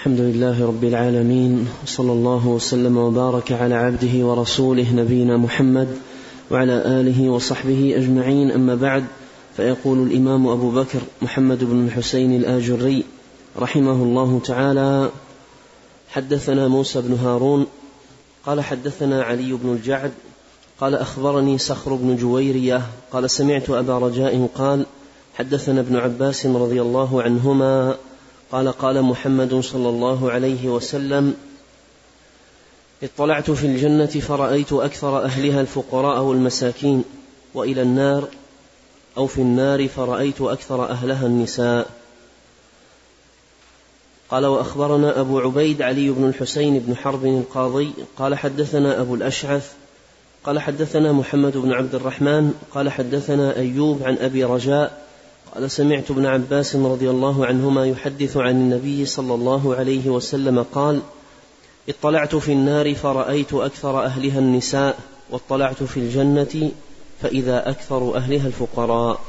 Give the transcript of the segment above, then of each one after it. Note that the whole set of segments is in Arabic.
الحمد لله رب العالمين وصلى الله وسلم وبارك على عبده ورسوله نبينا محمد وعلى آله وصحبه أجمعين. أما بعد فيقول الإمام أبو بكر محمد بن الحسين الآجري رحمه الله تعالى حدثنا موسى بن هارون قال حدثنا علي بن الجعد قال أخبرني صخر بن جويرية قال سمعت أبا رجاء قال حدثنا ابن عباس رضي الله عنهما قال قال محمد صلى الله عليه وسلم اطلعت في الجنة فرأيت أكثر أهلها الفقراء والمساكين وإلى النار أو في النار فرأيت أكثر أهلها النساء. قال وأخبرنا أبو عبيد علي بن الحسين بن حرب القاضي قال حدثنا أبو الأشعث قال حدثنا محمد بن عبد الرحمن قال حدثنا أيوب عن أبي رجاء قال سمعت ابن عباس رضي الله عنهما يحدث عن النبي صلى الله عليه وسلم قال اطلعت في النار فرأيت أكثر أهلها النساء واطلعت في الجنة فإذا أكثر أهلها الفقراء.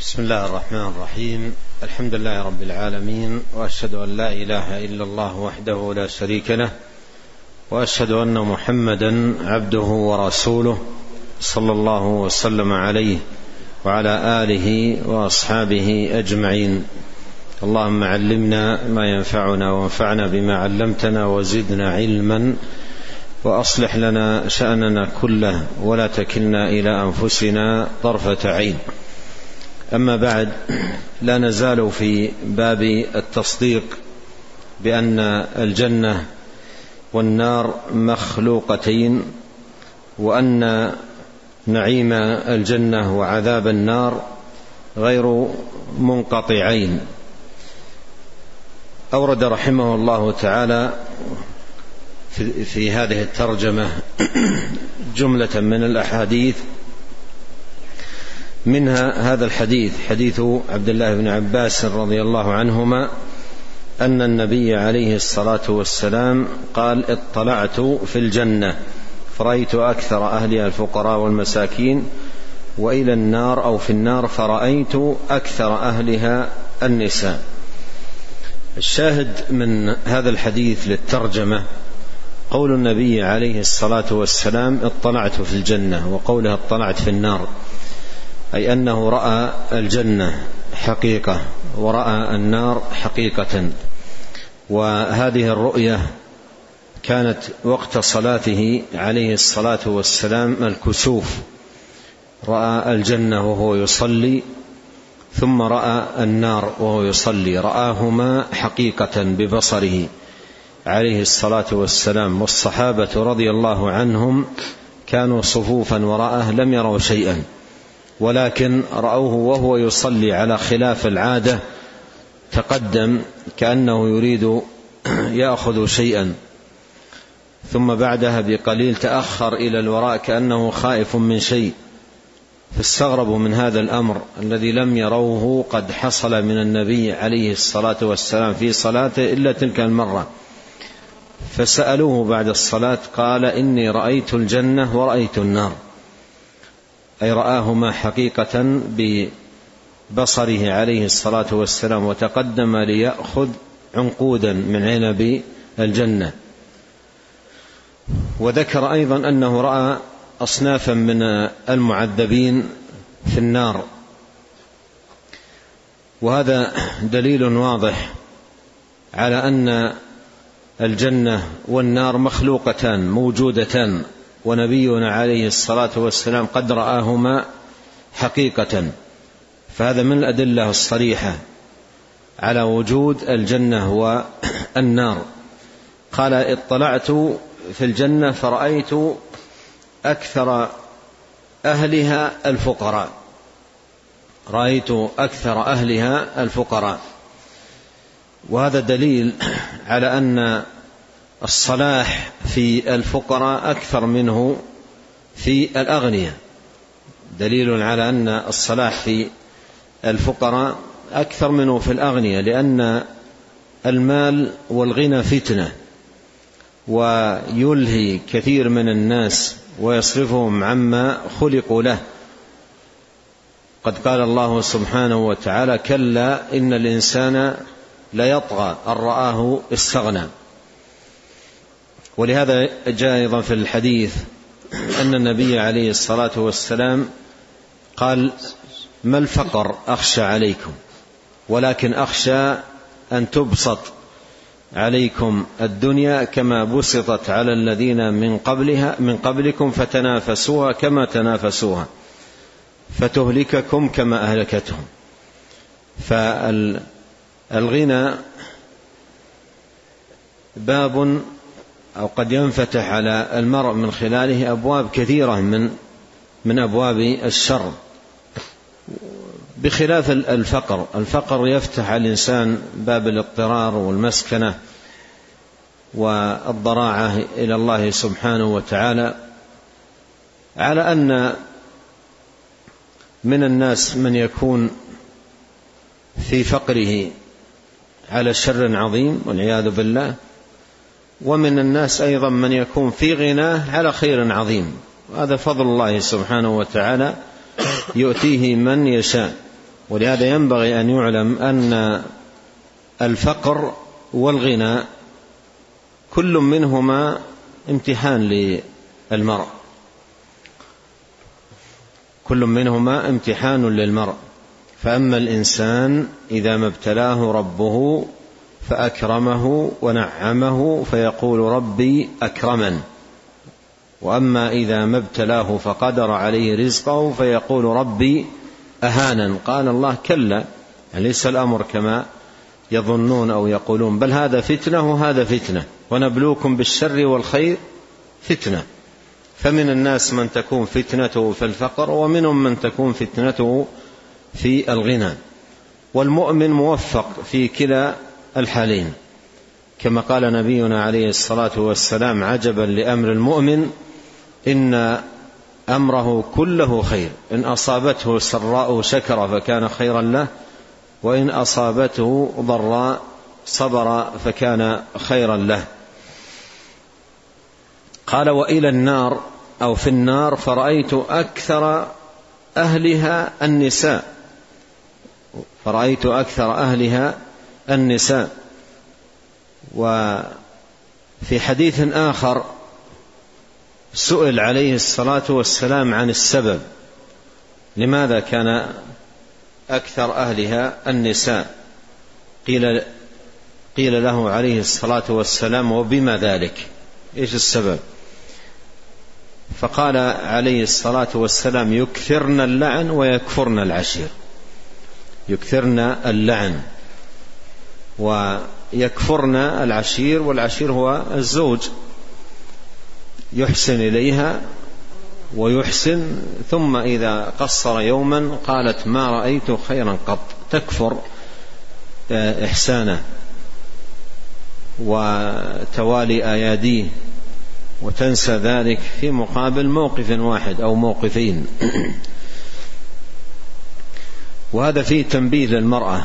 بسم الله الرحمن الرحيم. الحمد لله رب العالمين وأشهد أن لا إله إلا الله وحده لا شريك له وأشهد أن محمدا عبده ورسوله صلى الله وسلم عليه. وعلى آله وأصحابه أجمعين. اللهم علمنا ما ينفعنا وانفعنا بما علمتنا وزدنا علما. وأصلح لنا شأننا كله ولا تكلنا إلى أنفسنا طرفة عين. أما بعد لا نزال في باب التصديق بأن الجنة والنار مخلوقتين وأن نعيم الجنة وعذاب النار غير منقطعين. أورد رحمه الله تعالى في, هذه الترجمة جملة من الأحاديث. منها هذا الحديث حديث عبد الله بن عباس رضي الله عنهما أن النبي عليه الصلاة والسلام قال اطلعت في الجنة. فرأيت أكثر أهلها الفقراء والمساكين وإلى النار أو في النار فرأيت أكثر أهلها النساء. الشاهد من هذا الحديث للترجمة قول النبي عليه الصلاة والسلام اطلعت في الجنة وقولها اطلعت في النار أي أنه رأى الجنة حقيقة ورأى النار حقيقة. وهذه الرؤية كانت وقت صلاته عليه الصلاة والسلام الكسوف. رأى الجنة وهو يصلي ثم رأى النار وهو يصلي. رآهما حقيقة ببصره عليه الصلاة والسلام. والصحابة رضي الله عنهم كانوا صفوفا وراءه لم يروا شيئا ولكن رأوه وهو يصلي على خلاف العادة. تقدم كأنه يريد يأخذ شيئا. ثم بعدها بقليل تأخر إلى الوراء كأنه خائف من شيء فاستغربوا من هذا الأمر الذي لم يروه قد حصل من النبي عليه الصلاة والسلام في صلاته إلا تلك المرة. فسألوه بعد الصلاة قال إني رأيت الجنة ورأيت النار. أي رآهما حقيقة ببصره عليه الصلاة والسلام وتقدم ليأخذ عنقودا من عنب الجنة. وذكر أيضا أنه رأى أصنافا من المعذبين في النار. وهذا دليل واضح على أن الجنة والنار مخلوقتان موجودتان ونبينا عليه الصلاة والسلام قد رآهما حقيقة. فهذا من الأدلة الصريحة على وجود الجنة والنار. قال اطلعت في الجنة فرأيت أكثر أهلها الفقراء. رأيت أكثر أهلها الفقراء. وهذا دليل على أن الصلاح في الفقراء أكثر منه في الأغنياء. دليل على أن الصلاح في الفقراء أكثر منه في الأغنياء لأن المال والغنى فتنة. ويلهي كثير من الناس ويصرفهم عما خلقوا له. قد قال الله سبحانه وتعالى كلا إن الإنسان ليطغى أن رآه استغنى. ولهذا جاء أيضا في الحديث أن النبي عليه الصلاة والسلام قال ما الفقر أخشى عليكم ولكن أخشى أن تبسط عليكم الدنيا كما بسطت على الذين من قبلها من قبلكم فتنافسوها كما تنافسوها فتهلككم كما أهلكتهم. فالغنى باب أو قد ينفتح على المرء من خلاله أبواب كثيرة من من أبواب الشر. بخلاف الفقر. الفقر يفتح على الإنسان باب الاضطرار والمسكنة والضراعة إلى الله سبحانه وتعالى على أن من الناس من يكون في فقره على شر عظيم والعياذ بالله ومن الناس أيضا من يكون في غناه على خير عظيم. هذا فضل الله سبحانه وتعالى يؤتيه من يشاء. ولهذا ينبغي أن يعلم أن الفقر والغنى كل منهما امتحان للمرء. كل منهما امتحان للمرء. فأما الإنسان إذا ما ابتلاه ربه فأكرمه ونعمه فيقول ربي أكرمن. وأما إذا ما ابتلاه فقدر عليه رزقه فيقول ربي اهانا. قال الله كلا ليس الأمر كما يظنون أو يقولون بل هذا فتنة وهذا فتنة. ونبلوكم بالشر والخير فتنة. فمن الناس من تكون فتنته في الفقر ومنهم من تكون فتنته في الغنى. والمؤمن موفق في كلا الحالين. كما قال نبينا عليه الصلاة والسلام عجبا لأمر المؤمن إن أمره كله خير. إن أصابته سراء شكر فكان خيرا له وإن أصابته ضراء صبر فكان خيرا له. قال وإلى النار أو في النار فرأيت أكثر أهلها النساء. فرأيت أكثر أهلها النساء. وفي حديث آخر سئل عليه الصلاة والسلام عن السبب. لماذا كان أكثر أهلها النساء؟ قيل قيل له عليه الصلاة والسلام وبما ذلك؟ إيش السبب؟ فقال عليه الصلاة والسلام يكثرن اللعن ويكفرن العشير. يكثرن اللعن ويكفرن العشير والعشير هو الزوج. يحسن إليها ويحسن ثم إذا قصر يوما قالت ما رأيت خيرا قط تكفر آه، إحسانه وتوالي آياديه وتنسى ذلك في مقابل موقف واحد أو موقفين. وهذا فيه تنبيه للمرأة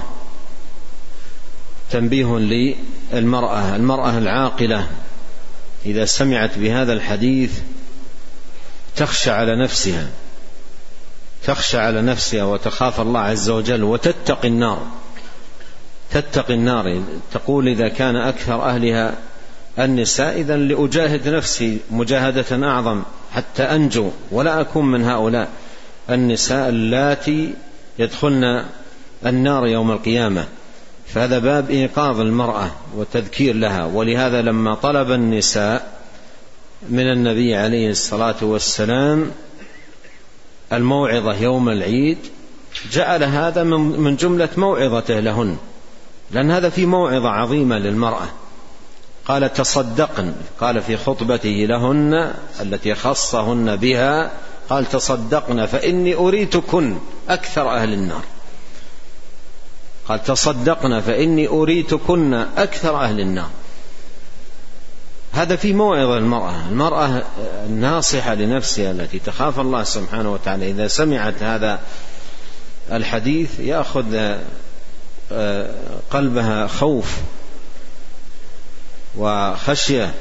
تنبيه للمرأة المرأة العاقلة إذا سمعت بهذا الحديث تخشى على نفسها تخشى على نفسها وتخاف الله عز وجل وتتقي النار تتقي النار. تقول إذا كان أكثر أهلها النساء إذا لأجاهد نفسي مجاهدة أعظم حتى أنجو ولا أكون من هؤلاء النساء اللاتي يدخلن النار يوم القيامة. فهذا باب إيقاظ المرأة وتذكير لها ولهذا لما طلب النساء من النبي عليه الصلاة والسلام الموعظة يوم العيد جعل هذا من جملة موعظته لهن لأن هذا في موعظة عظيمة للمرأة. قال تصدقن قال في خطبته لهن التي خصهن بها قال تصدقن فإني أريتكن أكثر أهل النار. قال تصدقن فإني أريتكن أكثر أهل النار. هذا في موعظة المرأة المرأة الناصحة لنفسها التي تخاف الله سبحانه وتعالى. إذا سمعت هذا الحديث يأخذ آه، قلبها خوف وخشية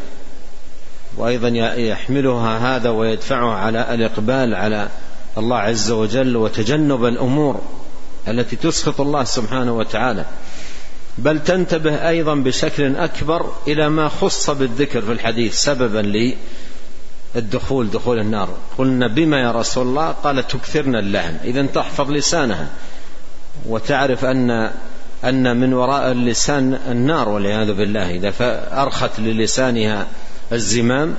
وأيضا يحملها هذا ويدفعها على الإقبال على الله عز وجل وتجنب الأمور. التي تسخط الله سبحانه وتعالى. بل تنتبه أيضا بشكل أكبر إلى ما خص بالذكر في الحديث سببا للدخول دخول النار. قلنا بما يا رسول الله؟ قال تكثرن اللعن إذا تحفظ لسانها. وتعرف أن أن من وراء اللسان النار والعياذ بالله. إذا فأرخت للسانها الزمام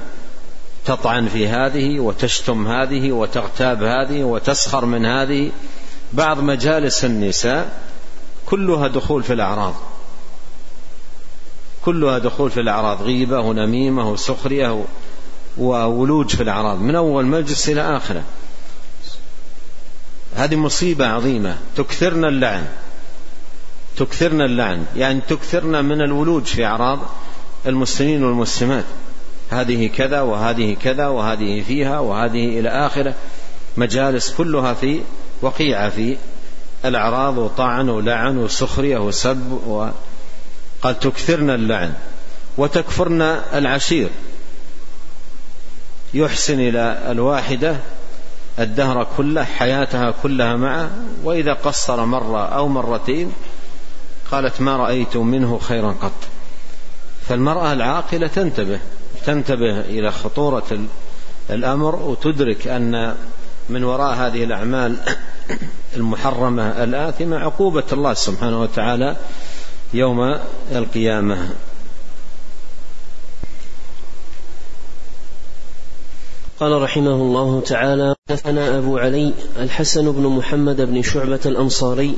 تطعن في هذه وتشتم هذه وتغتاب هذه وتسخر من هذه. بعض مجالس النساء كلها دخول في الأعراض. كلها دخول في الأعراض غيبة ونميمة وسخرية وولوج في الأعراض من أول مجلس إلى آخرة. هذه مصيبة عظيمة. تكثرنا اللعن. تكثرنا اللعن. يعني تكثرنا من الولوج في أعراض المسلمين والمسلمات. هذه كذا وهذه كذا وهذه فيها وهذه إلى آخرة. مجالس كلها في وقيعة في الأعراض وطعن ولعن وسخرية وسب وقال تكثرن اللعن وتكفرن العشير. يحسن إلى الواحدة الدهر كله حياتها كلها معه وإذا قصر مرة أو مرتين قالت ما رأيت منه خيرا قط. فالمرأة العاقلة تنتبه تنتبه إلى خطورة الأمر وتدرك أن من وراء هذه الأعمال المحرمة الآثمة عقوبة الله سبحانه وتعالى يوم القيامة. قال رحمه الله تعالى حدثنا أبو علي الحسن بن محمد بن شعبة الأنصاري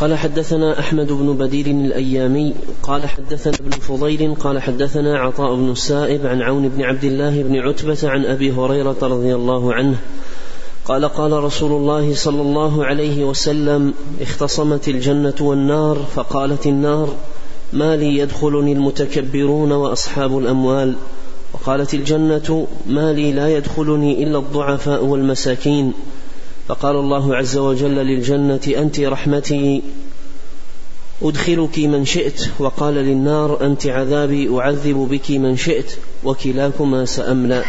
قال حدثنا أحمد بن بدير الأيامي قال حدثنا ابن فضيل قال حدثنا عطاء بن السائب عن عون بن عبد الله بن عتبة عن أبي هريرة رضي الله عنه. قال قال رسول الله صلى الله عليه وسلم اختصمت الجنة والنار فقالت النار ما لي يدخلني المتكبرون وأصحاب الأموال. وقالت الجنة ما لي لا يدخلني إلا الضعفاء والمساكين. فقال الله عز وجل للجنة أنت رحمتي أدخلك من شئت. وقال للنار أنت عذابي أعذب بك من شئت وكلاكما سأملأ.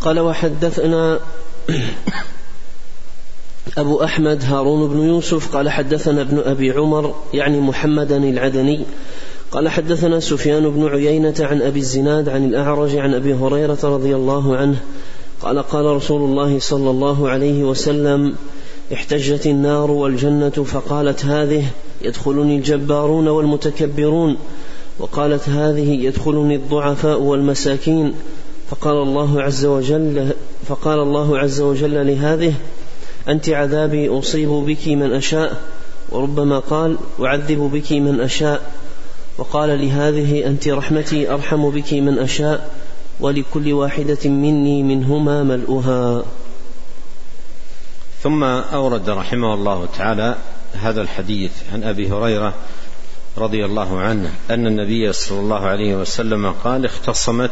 قال وحدثنا أبو أحمد هارون بن يوسف قال حدثنا ابن أبي عمر يعني محمدا العدني قال حدثنا سفيان بن عيينة عن أبي الزناد عن الأعرج عن أبي هريرة رضي الله عنه قال قال رسول الله صلى الله عليه وسلم احتجت النار والجنة فقالت هذه يدخلني الجبارون والمتكبرون. وقالت هذه يدخلني الضعفاء والمساكين. فقال الله عز وجل فقال الله عز وجل لهذه أنت عذابي أصيب بك من أشاء. وربما قال أعذب بك من أشاء. وقال لهذه أنت رحمتي أرحم بك من أشاء. ولكل واحدة مني منهما ملؤها. ثم أورد رحمه الله تعالى هذا الحديث عن أبي هريرة رضي الله عنه أن النبي صلى الله عليه وسلم قال اختصمت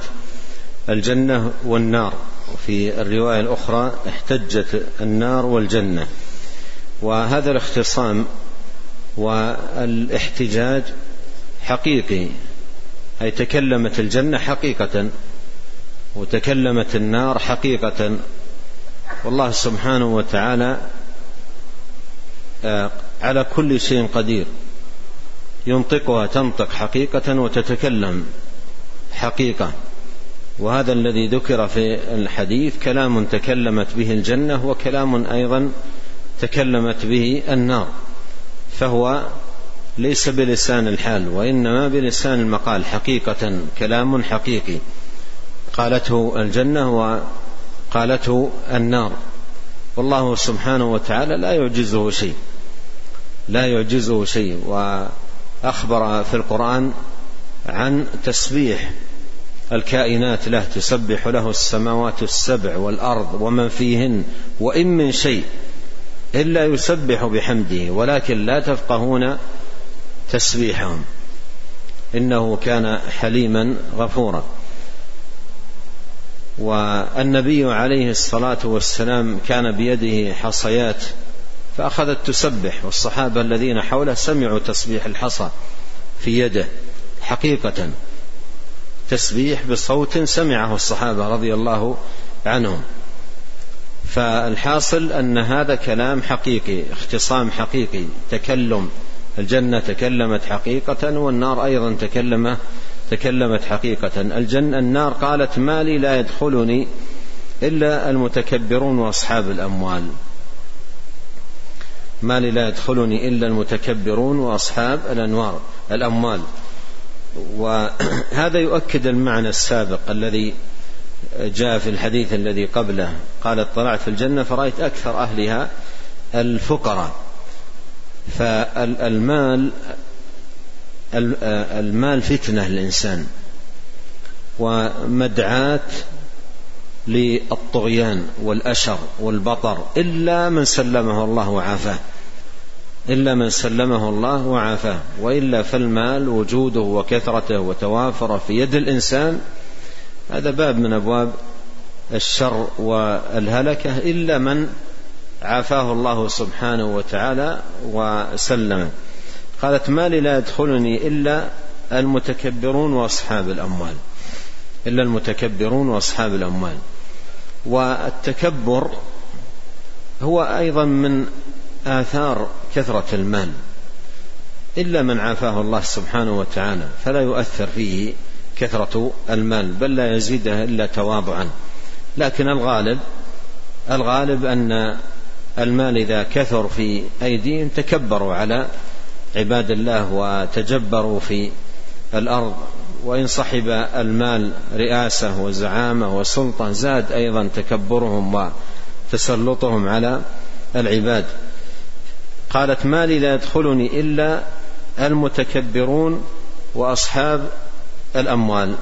الجنة والنار. وفي الرواية الأخرى احتجت النار والجنة. وهذا الاختصام والإحتجاج حقيقي أي تكلمت الجنة حقيقة. وتكلمت النار حقيقة. والله سبحانه وتعالى آه، على كل شيء قدير. ينطقها تنطق حقيقة وتتكلم حقيقة. وهذا الذي ذكر في الحديث كلام تكلمت به الجنة وكلام أيضا تكلمت به النار. فهو ليس بلسان الحال وإنما بلسان المقال حقيقة كلام حقيقي. قالته الجنة وقالته النار. والله سبحانه وتعالى لا يعجزه شيء. لا يعجزه شيء. وأخبر في القرآن عن تسبيح الكائنات له تسبح له السماوات السبع والأرض ومن فيهن وإن من شيء إلا يسبح بحمده. ولكن لا تفقهون تسبيحهم. إنه كان حليما غفورا. والنبي عليه الصلاة والسلام كان بيده حصيات فأخذت تسبح والصحابة الذين حوله سمعوا تسبيح الحصى في يده حقيقة تسبيح بصوت سمعه الصحابة رضي الله عنهم. فالحاصل أن هذا كلام حقيقي اختصام حقيقي تكلم الجنة تكلمت حقيقة والنار أيضا تكلم تكلمت حقيقة. الجنة النار قالت ما لي لا يدخلني إلا المتكبرون وأصحاب الأموال. ما لي لا يدخلني إلا المتكبرون وأصحاب الأنوار الأموال. وهذا يؤكد المعنى السابق الذي جاء في الحديث الذي قبله. قال اطلعت في الجنة فرأيت أكثر أهلها الفقراء. فالمال المال فتنة للإنسان ومدعاة للطغيان والأشر والبطر إلا من سلمه الله وعافاه إلا من سلمه الله وعافاه وإلا فالمال وجوده وكثرته وتوافره في يد الإنسان هذا باب من أبواب الشر والهلكة إلا من عافاه الله سبحانه وتعالى وسلمه. قالت ما لي لا يدخلني إلا المتكبرون وأصحاب الأموال. إلا المتكبرون وأصحاب الأموال. والتكبر هو أيضا من آثار كثرة المال. إلا من عافاه الله سبحانه وتعالى فلا يؤثر فيه كثرة المال بل لا يزيدها إلا تواضعا. لكن الغالب الغالب أن المال إذا كثر في أيديهم تكبروا على عباد الله وتجبروا في الأرض وإن صحب المال رئاسة وزعامة وسلطة زاد أيضا تكبرهم وتسلطهم على العباد. قالت مالي لا يدخلني إلا المتكبرون وأصحاب الأموال.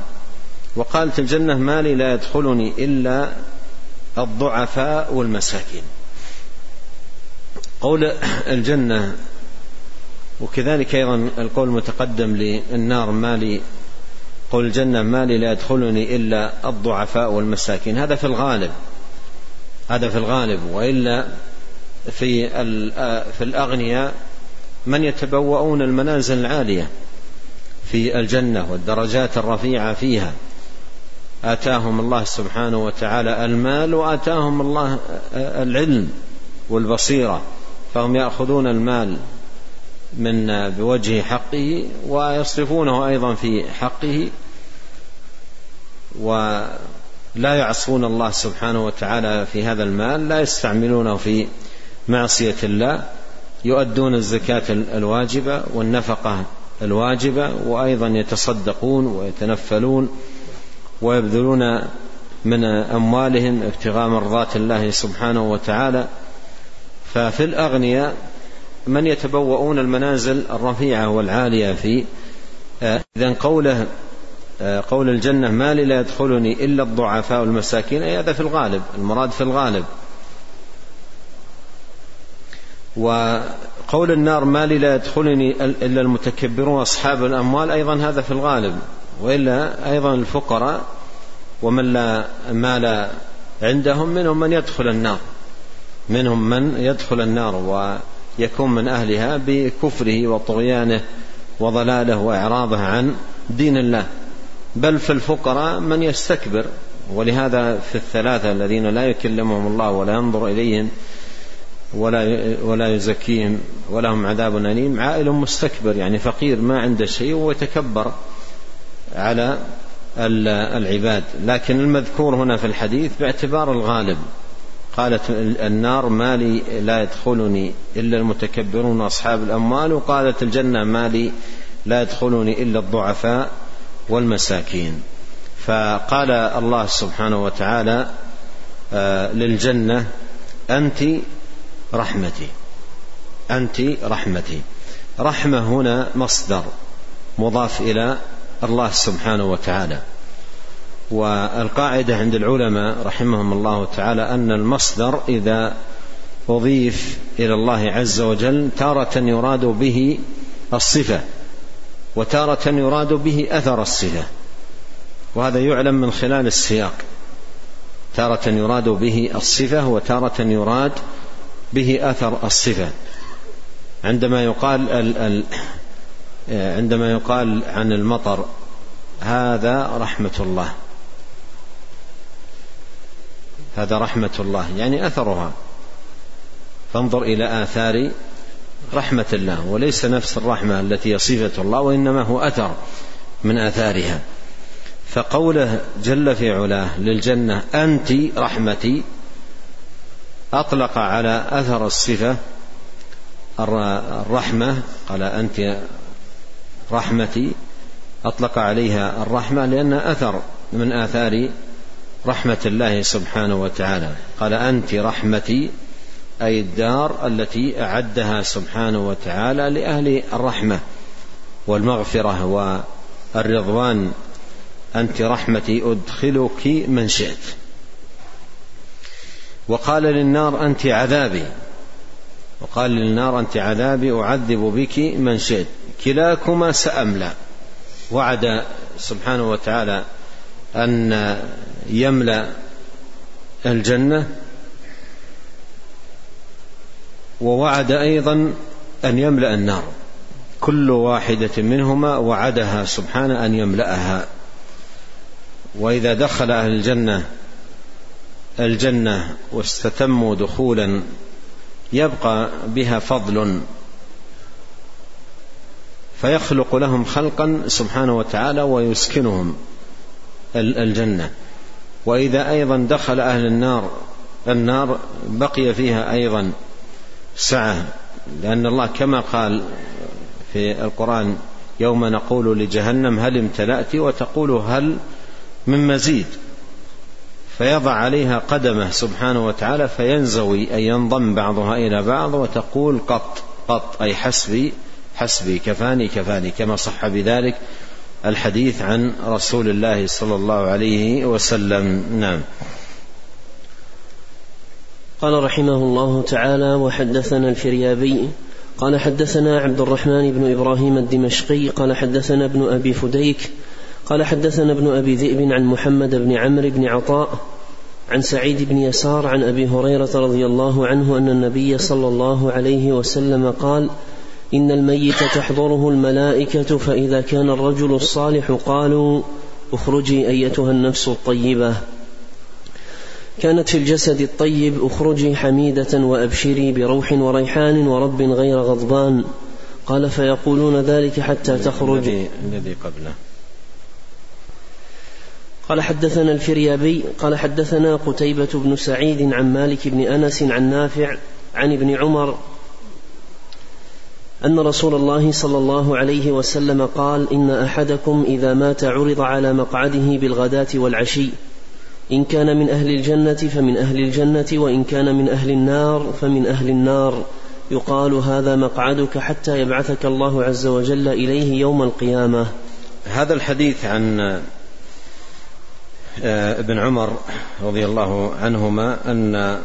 وقالت الجنة مالي لا يدخلني إلا الضعفاء والمساكين. قول الجنة وكذلك أيضا القول المتقدم للنار مالي قول الجنة مالي لا يدخلني إلا الضعفاء والمساكين. هذا في الغالب هذا في الغالب وإلا في في الأغنياء من يتبوؤون المنازل العالية في الجنة والدرجات الرفيعة فيها. آتاهم الله سبحانه وتعالى المال وآتاهم الله العلم والبصيرة فهم يأخذون المال. من بوجه حقه ويصرفونه أيضا في حقه ولا يعصون الله سبحانه وتعالى في هذا المال لا يستعملونه في معصية الله يؤدون الزكاة الواجبة والنفقة الواجبة وأيضا يتصدقون ويتنفلون ويبذلون من أموالهم ابتغاء مرضات الله سبحانه وتعالى. ففي الأغنياء من يتبوؤون المنازل الرفيعة والعالية في إذا قوله قول الجنة ما لي لا يدخلني إلا الضعفاء والمساكين. أي هذا في الغالب المراد في الغالب. وقول النار ما لي لا يدخلني إلا المتكبرون أصحاب الأموال. أيضا هذا في الغالب. وإلا أيضا الفقراء ومن لا مال عندهم منهم من يدخل النار. منهم من يدخل النار. ويكون من أهلها بكفره وطغيانه وضلاله وإعراضه عن دين الله. بل في الفقراء من يستكبر ولهذا في الثلاثة الذين لا يكلمهم الله ولا ينظر إليهم ولا ولا يزكيهم ولهم عذاب أليم عائل مستكبر يعني فقير ما عنده شيء ويتكبر على العباد. لكن المذكور هنا في الحديث باعتبار الغالب. قالت النار مالي لا يدخلني إلا المتكبرون أصحاب الأموال وقالت الجنة مالي لا يدخلني إلا الضعفاء والمساكين. فقال الله سبحانه وتعالى آه، للجنة أنت رحمتي أنت رحمتي. رحمة هنا مصدر مضاف إلى الله سبحانه وتعالى. والقاعدة عند العلماء رحمهم الله تعالى أن المصدر إذا أضيف إلى الله عز وجل تارة يراد به الصفة وتارة يراد به أثر الصفة وهذا يعلم من خلال السياق. تارة يراد به الصفة وتارة يراد به أثر الصفة. عندما يقال ال ال عندما يقال عن المطر هذا رحمة الله. هذا رحمة الله يعني أثرها. فانظر إلى آثار رحمة الله وليس نفس الرحمة التي صفة الله وإنما هو أثر من آثارها. فقوله جل في علاه للجنة أنت رحمتي أطلق على أثر الصفة الرحمة قال أنت رحمتي أطلق عليها الرحمة لأن أثر من آثار رحمة الله سبحانه وتعالى. قال أنت رحمتي أي الدار التي أعدها سبحانه وتعالى لأهل الرحمة والمغفرة والرضوان. أنت رحمتي أدخلك من شئت. وقال للنار أنت عذابي. وقال للنار أنت عذابي أعذب بك من شئت. كلاكما سأملأ. وعد سبحانه وتعالى أن يملأ الجنة ووعد أيضا أن يملأ النار. كل واحدة منهما وعدها سبحانه أن يملأها. وإذا دخل أهل الجنة الجنة واستتموا دخولا يبقى بها فضل فيخلق لهم خلقا سبحانه وتعالى ويسكنهم الجنة. وإذا أيضا دخل أهل النار النار بقي فيها أيضا سعة لأن الله كما قال في القرآن يوم نقول لجهنم هل امتلأت؟ وتقول هل من مزيد؟ فيضع عليها قدمه سبحانه وتعالى فينزوي أي ينضم بعضها إلى بعض وتقول قط قط أي حسبي حسبي كفاني كفاني كما صح بذلك. الحديث عن رسول الله صلى الله عليه وسلم. نعم. قال رحمه الله تعالى وحدثنا الفريابي قال حدثنا عبد الرحمن بن إبراهيم الدمشقي قال حدثنا ابن أبي فديك قال حدثنا ابن أبي ذئب عن محمد بن عمرو بن عطاء عن سعيد بن يسار عن أبي هريرة رضي الله عنه أن النبي صلى الله عليه وسلم قال إن الميت تحضره الملائكة فإذا كان الرجل الصالح قالوا اخرجي أيتها النفس الطيبة. كانت في الجسد الطيب اخرجي حميدة وأبشري بروح وريحان ورب غير غضبان. قال فيقولون ذلك حتى تخرج. الذي قبله. قال حدثنا الفريابي قال حدثنا قتيبة بن سعيد عن مالك بن أنس عن نافع عن ابن عمر أن رسول الله صلى الله عليه وسلم قال إن أحدكم إذا مات عرض على مقعده بالغداة والعشي. إن كان من أهل الجنة فمن أهل الجنة وإن كان من أهل النار فمن أهل النار. يقال هذا مقعدك حتى يبعثك الله عز وجل إليه يوم القيامة. هذا الحديث عن آه، ابن عمر رضي الله عنهما أن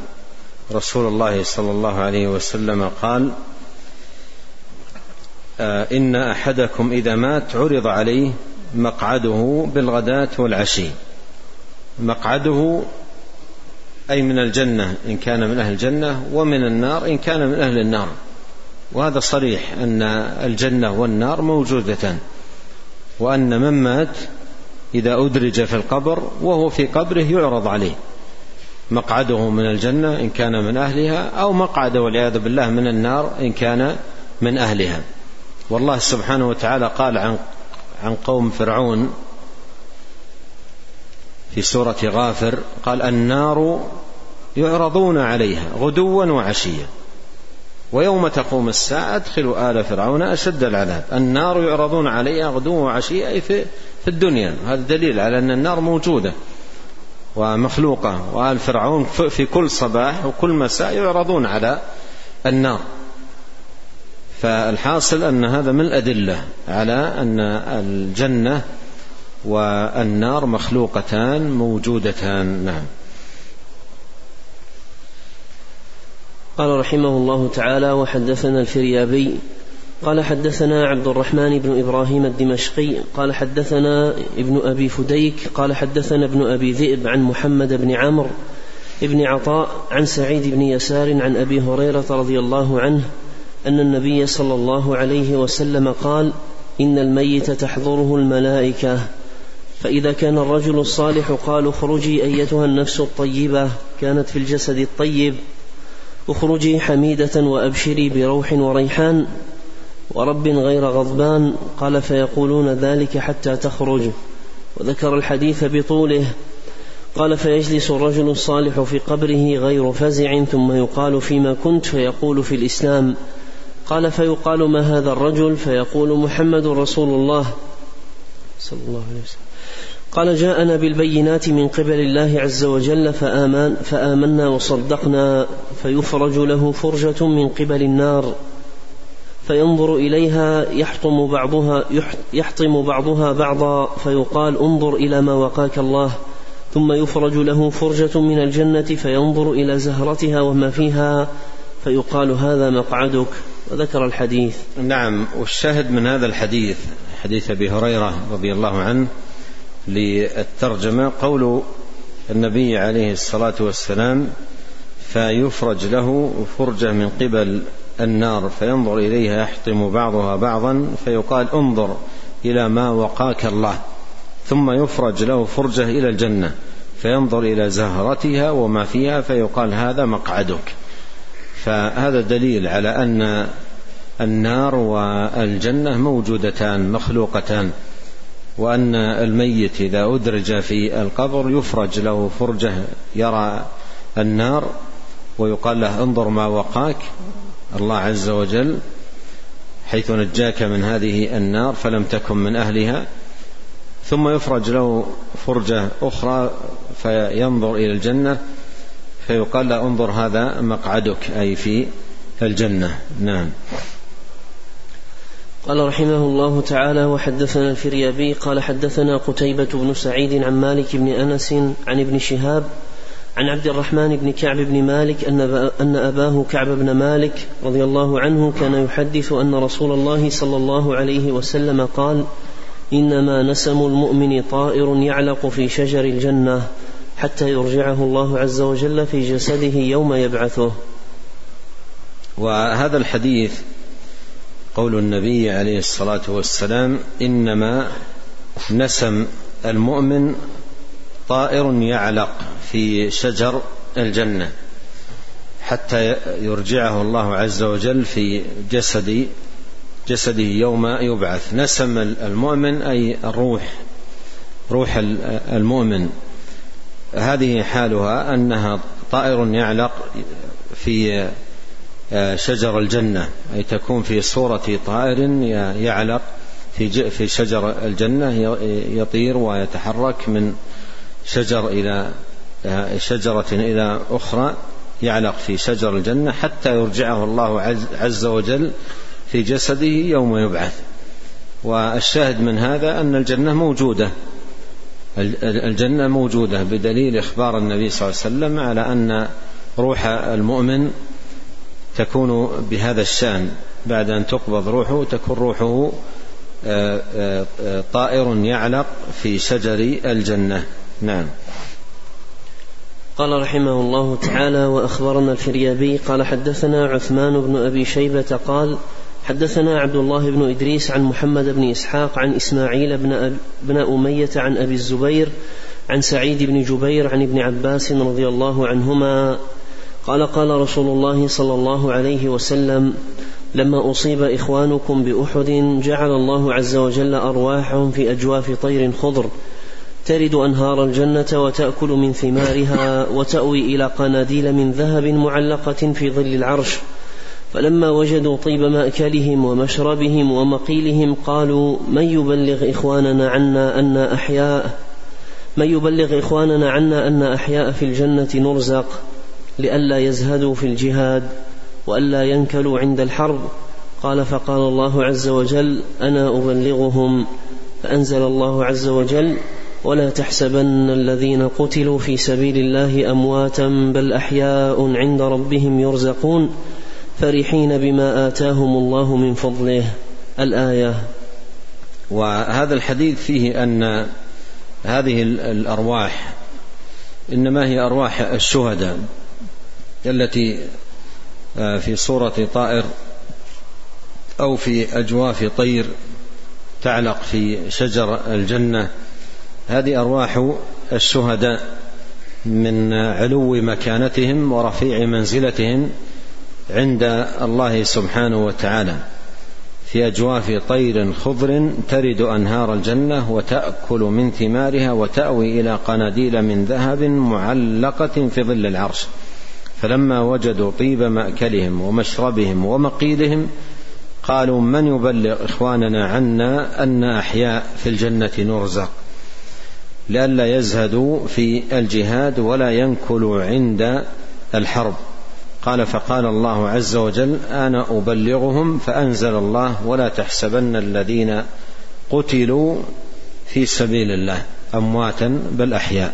رسول الله صلى الله عليه وسلم قال إن أحدكم إذا مات عرض عليه مقعده بالغداة والعشي. مقعده أي من الجنة إن كان من أهل الجنة ومن النار إن كان من أهل النار. وهذا صريح أن الجنة والنار موجودتان. وأن من مات إذا أدرج في القبر وهو في قبره يعرض عليه. مقعده من الجنة إن كان من أهلها أو مقعده والعياذ بالله من النار إن كان من أهلها. والله سبحانه وتعالى قال عن عن قوم فرعون في سورة غافر قال النار يعرضون عليها غدوا وعشيا ويوم تقوم الساعة ادخلوا آل فرعون أشد العذاب. النار يعرضون عليها غدوا وعشيا أي في, في الدنيا. هذا دليل على أن النار موجودة ومخلوقة وآل فرعون في كل صباح وكل مساء يعرضون على النار. فالحاصل أن هذا من الأدلة على أن الجنة والنار مخلوقتان موجودتان. نعم. قال رحمه الله تعالى وحدثنا الفريابي قال حدثنا عبد الرحمن بن إبراهيم الدمشقي قال حدثنا ابن أبي فديك قال حدثنا ابن أبي ذئب عن محمد بن عمرو بن عطاء عن سعيد بن يسار عن أبي هريرة رضي الله عنه أن النبي صلى الله عليه وسلم قال إن الميت تحضره الملائكة فإذا كان الرجل الصالح قال اخرجي أيتها النفس الطيبة كانت في الجسد الطيب اخرجي حميدة وأبشري بروح وريحان ورب غير غضبان قال فيقولون ذلك حتى تخرج. وذكر الحديث بطوله قال فيجلس الرجل الصالح في قبره غير فزع ثم يقال فيما كنت فيقول في الإسلام قال فيقال ما هذا الرجل؟ فيقول محمد رسول الله. صلى الله عليه وسلم. قال جاءنا بالبينات من قبل الله عز وجل فآمن فآمنا وصدقنا. فيفرج له فرجة من قبل النار. فينظر إليها يحطم بعضها يحطم بعضها بعضا. فيقال انظر إلى ما وقاك الله. ثم يفرج له فرجة من الجنة فينظر إلى زهرتها وما فيها. فيقال هذا مقعدك. وذكر الحديث. نعم والشاهد من هذا الحديث حديث أبي هريرة رضي الله عنه للترجمة قول النبي عليه الصلاة والسلام فيفرج له فرجة من قبل النار فينظر إليها يحطم بعضها بعضا فيقال انظر إلى ما وقاك الله. ثم يفرج له فرجة إلى الجنة فينظر إلى زهرتها وما فيها فيقال هذا مقعدك. فهذا دليل على أن النار والجنة موجودتان مخلوقتان وأن الميت إذا أدرج في القبر يفرج له فرجة يرى النار ويقال له انظر ما وقاك الله عز وجل حيث نجاك من هذه النار فلم تكن من أهلها ثم يفرج له فرجة أخرى فينظر إلى الجنة فيقال له انظر هذا مقعدك أي في الجنة. نعم. قال رحمه الله تعالى وحدثنا الفريابي قال حدثنا قتيبة بن سعيد عن مالك بن أنس عن ابن شهاب عن عبد الرحمن بن كعب بن مالك أن أن أباه كعب بن مالك رضي الله عنه كان يحدث أن رسول الله صلى الله عليه وسلم قال: إنما نسم المؤمن طائر يعلق في شجر الجنة. حتى يرجعه الله عز وجل في جسده يوم يبعثه. وهذا الحديث قول النبي عليه الصلاة والسلام إنما نسم المؤمن طائر يعلق في شجر الجنة حتى يرجعه الله عز وجل في جسد جسده يوم يبعث نسم المؤمن أي الروح روح المؤمن هذه حالها أنها طائر يعلق في شجر الجنة أي تكون في صورة طائر يعلق في في شجر الجنة يطير ويتحرك من شجر إلى شجرة إلى أخرى يعلق في شجر الجنة حتى يرجعه الله عز وجل في جسده يوم يبعث. والشاهد من هذا أن الجنة موجودة. الجنة موجودة بدليل إخبار النبي صلى الله عليه وسلم على أن روح المؤمن تكون بهذا الشأن. بعد أن تقبض روحه تكون روحه آه، آه، آه، طائر يعلق في شجر الجنة. نعم. قال رحمه الله تعالى وأخبرنا الفريابي قال حدثنا عثمان بن أبي شيبة قال حدثنا عبد الله بن إدريس عن محمد بن إسحاق عن إسماعيل بن أب بن أمية عن أبي الزبير عن سعيد بن جبير عن ابن عباس رضي الله عنهما قال قال رسول الله صلى الله عليه وسلم لما أصيب إخوانكم بأحد جعل الله عز وجل أرواحهم في أجواف طير خضر ترد أنهار الجنة وتأكل من ثمارها وتأوي إلى قناديل من ذهب معلقة في ظل العرش فلما وجدوا طيب مأكلهم ومشربهم ومقيلهم قالوا من يبلغ إخواننا عنا أن أحياء؟ من يبلغ إخواننا عنا أن أحياء في الجنة نرزق لئلا يزهدوا في الجهاد وألا ينكلوا عند الحرب؟ قال فقال الله عز وجل أنا أبلغهم فأنزل الله عز وجل ولا تحسبن الذين قتلوا في سبيل الله أمواتا بل أحياء عند ربهم يرزقون. فرحين بما آتاهم الله من فضله. الآية. وهذا الحديث فيه أن هذه الأرواح إنما هي أرواح الشهداء التي آه، في صورة طائر أو في أجواف طير تعلق في شجر الجنة. هذه أرواح الشهداء من علو مكانتهم ورفيع منزلتهم عند الله سبحانه وتعالى. في أجواف طير خضر ترد أنهار الجنة وتأكل من ثمارها وتأوي إلى قناديل من ذهب معلقة في ظل العرش. فلما وجدوا طيب مأكلهم ومشربهم ومقيلهم قالوا من يبلغ إخواننا عنا أن أحياء في الجنة نرزق؟ لئلا يزهدوا في الجهاد ولا ينكلوا عند الحرب. قال فقال الله عز وجل أنا أبلغهم فأنزل الله ولا تحسبن الذين قتلوا في سبيل الله أمواتا بل أحياء.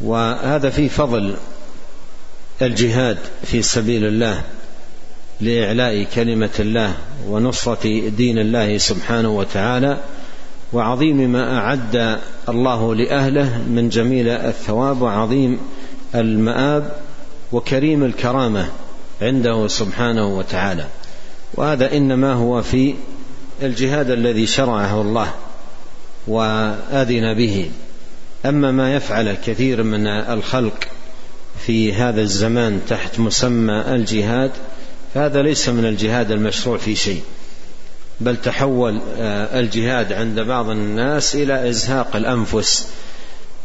وهذا في فضل الجهاد في سبيل الله لإعلاء كلمة الله ونصرة دين الله سبحانه وتعالى وعظيم ما أعد الله لأهله من جميل الثواب وعظيم المآب وكريم الكرامة عنده سبحانه وتعالى. وهذا إنما هو في الجهاد الذي شرعه الله وآذن به. أما ما يفعل كثير من الخلق في هذا الزمان تحت مسمى الجهاد فهذا ليس من الجهاد المشروع في شيء. بل تحول آه، الجهاد عند بعض الناس إلى إزهاق الأنفس.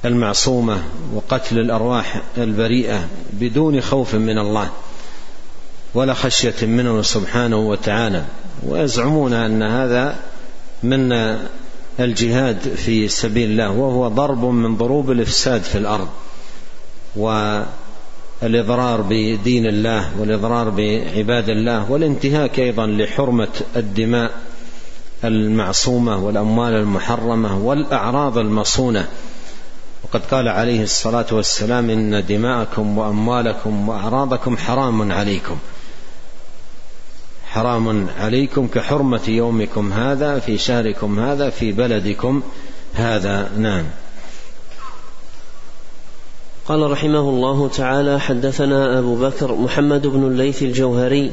المعصومة وقتل الأرواح البريئة بدون خوف من الله ولا خشية منه سبحانه وتعالى. ويزعمون أن هذا من الجهاد في سبيل الله وهو ضرب من ضروب الإفساد في الأرض. والإضرار بدين الله والإضرار بعباد الله والانتهاك أيضا لحرمة الدماء المعصومة والأموال المحرمة والأعراض المصونة. وقد قال عليه الصلاة والسلام إن دماءكم وأموالكم وأعراضكم حرام عليكم. حرام عليكم كحرمة يومكم هذا في شهركم هذا في بلدكم هذا. نعم. قال رحمه الله تعالى حدثنا أبو بكر محمد بن الليث الجوهري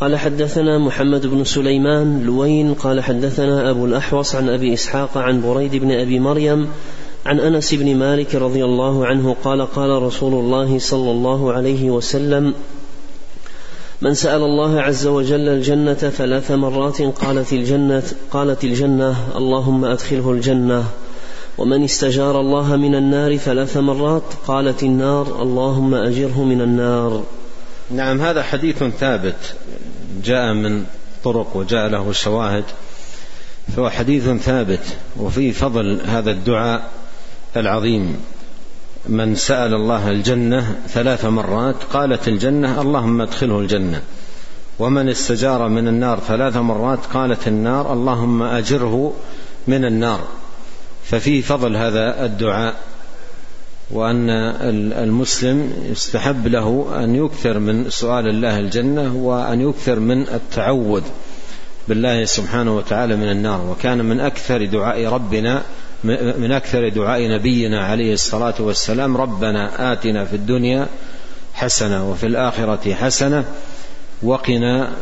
قال حدثنا محمد بن سليمان لوين قال حدثنا أبو الأحوص عن أبي إسحاق عن بريد بن أبي مريم عن أنس بن مالك رضي الله عنه قال قال رسول الله صلى الله عليه وسلم من سأل الله عز وجل الجنة ثلاث مرات قالت الجنة قالت الجنة اللهم أدخله الجنة ومن استجار الله من النار ثلاث مرات قالت النار اللهم أجره من النار. نعم هذا حديث ثابت جاء من طرق وجاء له شواهد فهو حديث ثابت وفيه فضل هذا الدعاء العظيم. من سأل الله الجنة ثلاث مرات قالت الجنة اللهم ادخله الجنة. ومن استجار من النار ثلاث مرات قالت النار اللهم أجره من النار. ففيه فضل هذا الدعاء وأن المسلم يستحب له أن يكثر من سؤال الله الجنة وأن يكثر من التعوذ بالله سبحانه وتعالى من النار. وكان من أكثر دعاء ربنا من أكثر دعاء نبينا عليه الصلاة والسلام ربنا آتنا في الدنيا حسنة وفي الآخرة حسنة وقنا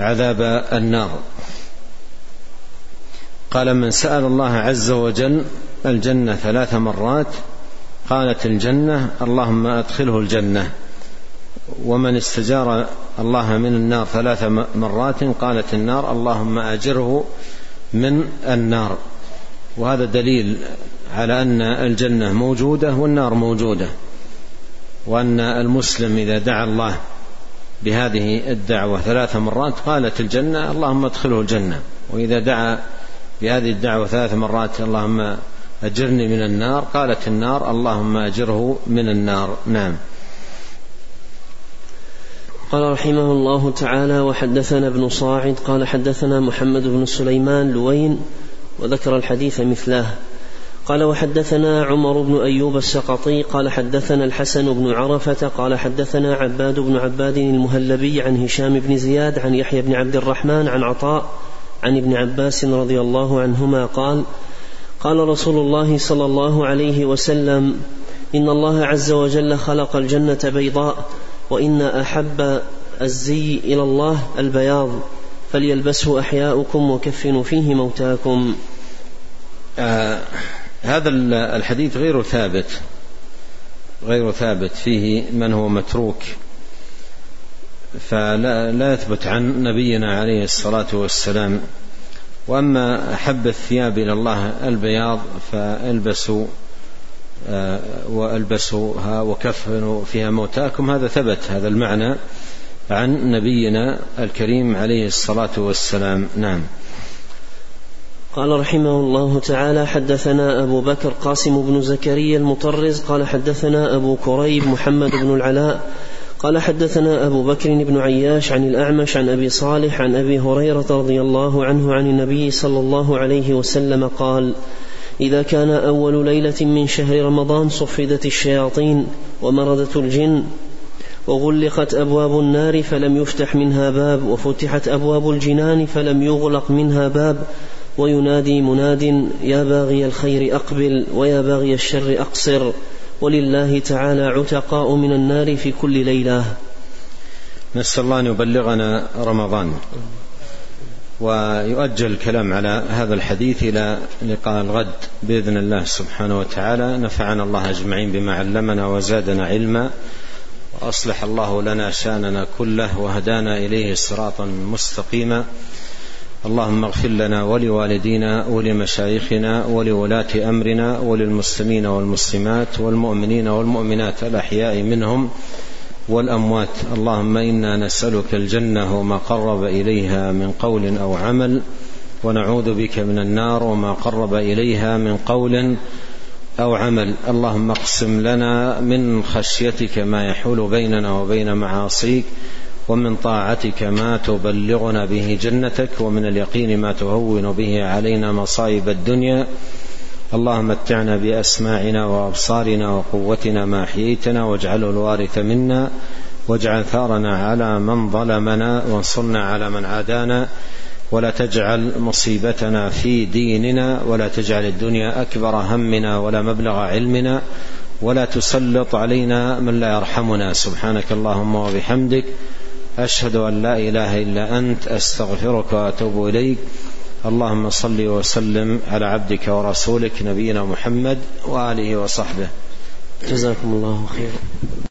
عذاب النار. قال من سأل الله عز وجل الجنة ثلاث مرات قالت الجنة اللهم أدخله الجنة. ومن استجار الله من النار ثلاث مرات قالت النار اللهم أجره من النار. وهذا دليل على أن الجنة موجودة والنار موجودة وأن المسلم إذا دعا الله بهذه الدعوة ثلاث مرات قالت الجنة اللهم ادخله الجنة. وإذا دعا بهذه الدعوة ثلاث مرات اللهم أجرني من النار قالت النار اللهم أجره من النار. نعم. قال رحمه الله تعالى وحدثنا ابن صاعد قال حدثنا محمد بن سليمان لوين وذكر الحديث مثله قال وحدثنا عمر بن أيوب السقطي قال حدثنا الحسن بن عرفة قال حدثنا عباد بن عباد المهلبي عن هشام بن زياد عن يحيى بن عبد الرحمن عن عطاء عن ابن عباس رضي الله عنهما قال قال رسول الله صلى الله عليه وسلم إن الله عز وجل خلق الجنة بيضاء وإن أحب الزي إلى الله البياض فليلبسه أحياؤكم وكفنوا فيه موتاكم. هذا الحديث غير ثابت غير ثابت. فيه من هو متروك فلا لا يثبت عن نبينا عليه الصلاة والسلام. وأما أحب الثياب إلى الله البياض فألبسوا آه، وألبسوها وكفنوا فيها موتاكم. هذا ثبت هذا المعنى عن نبينا الكريم عليه الصلاة والسلام. نعم. قال رحمه الله تعالى حدثنا أبو بكر قاسم بن زكريا المطرز قال حدثنا أبو كريب محمد بن العلاء قال حدثنا أبو بكر بن عياش عن الأعمش عن أبي صالح عن أبي هريرة رضي الله عنه عن النبي صلى الله عليه وسلم قال إذا كان أول ليلة من شهر رمضان صفدت الشياطين ومردت الجن وغلقت أبواب النار فلم يفتح منها باب وفتحت أبواب الجنان فلم يغلق منها باب وينادي مناد يا باغي الخير أقبل ويا باغي الشر أقصر ولله تعالى عتقاء من النار في كل ليلة. نسأل الله أن يبلغنا رمضان ويؤجل الكلام على هذا الحديث إلى لقاء الغد بإذن الله سبحانه وتعالى. نفعنا الله أجمعين بما علمنا وزادنا علما وأصلح الله لنا شأننا كله وهدانا إليه صراطا مستقيما. اللهم اغفر لنا ولوالدينا ولمشايخنا ولولاة أمرنا وللمسلمين والمسلمات والمؤمنين والمؤمنات الأحياء منهم والأموات. اللهم إنا نسألك الجنة وما قرب إليها من قول أو عمل ونعوذ بك من النار وما قرب إليها من قول أو عمل. اللهم اقسم لنا من خشيتك ما يحول بيننا وبين معاصيك ومن طاعتك ما تبلغنا به جنتك ومن اليقين ما تهون به علينا مصائب الدنيا. اللهم متعنا بأسماعنا وأبصارنا وقوتنا ما أحييتنا واجعله الوارث منا واجعل ثارنا على من ظلمنا وانصرنا على من عادانا. ولا تجعل مصيبتنا في ديننا ولا تجعل الدنيا أكبر همنا ولا مبلغ علمنا. ولا تسلط علينا من لا يرحمنا. سبحانك اللهم وبحمدك. أشهد أن لا إله إلا أنت أستغفرك وأتوب إليك. اللهم صل وسلم على عبدك ورسولك نبينا محمد وآله وصحبه. جزاكم الله خيرا.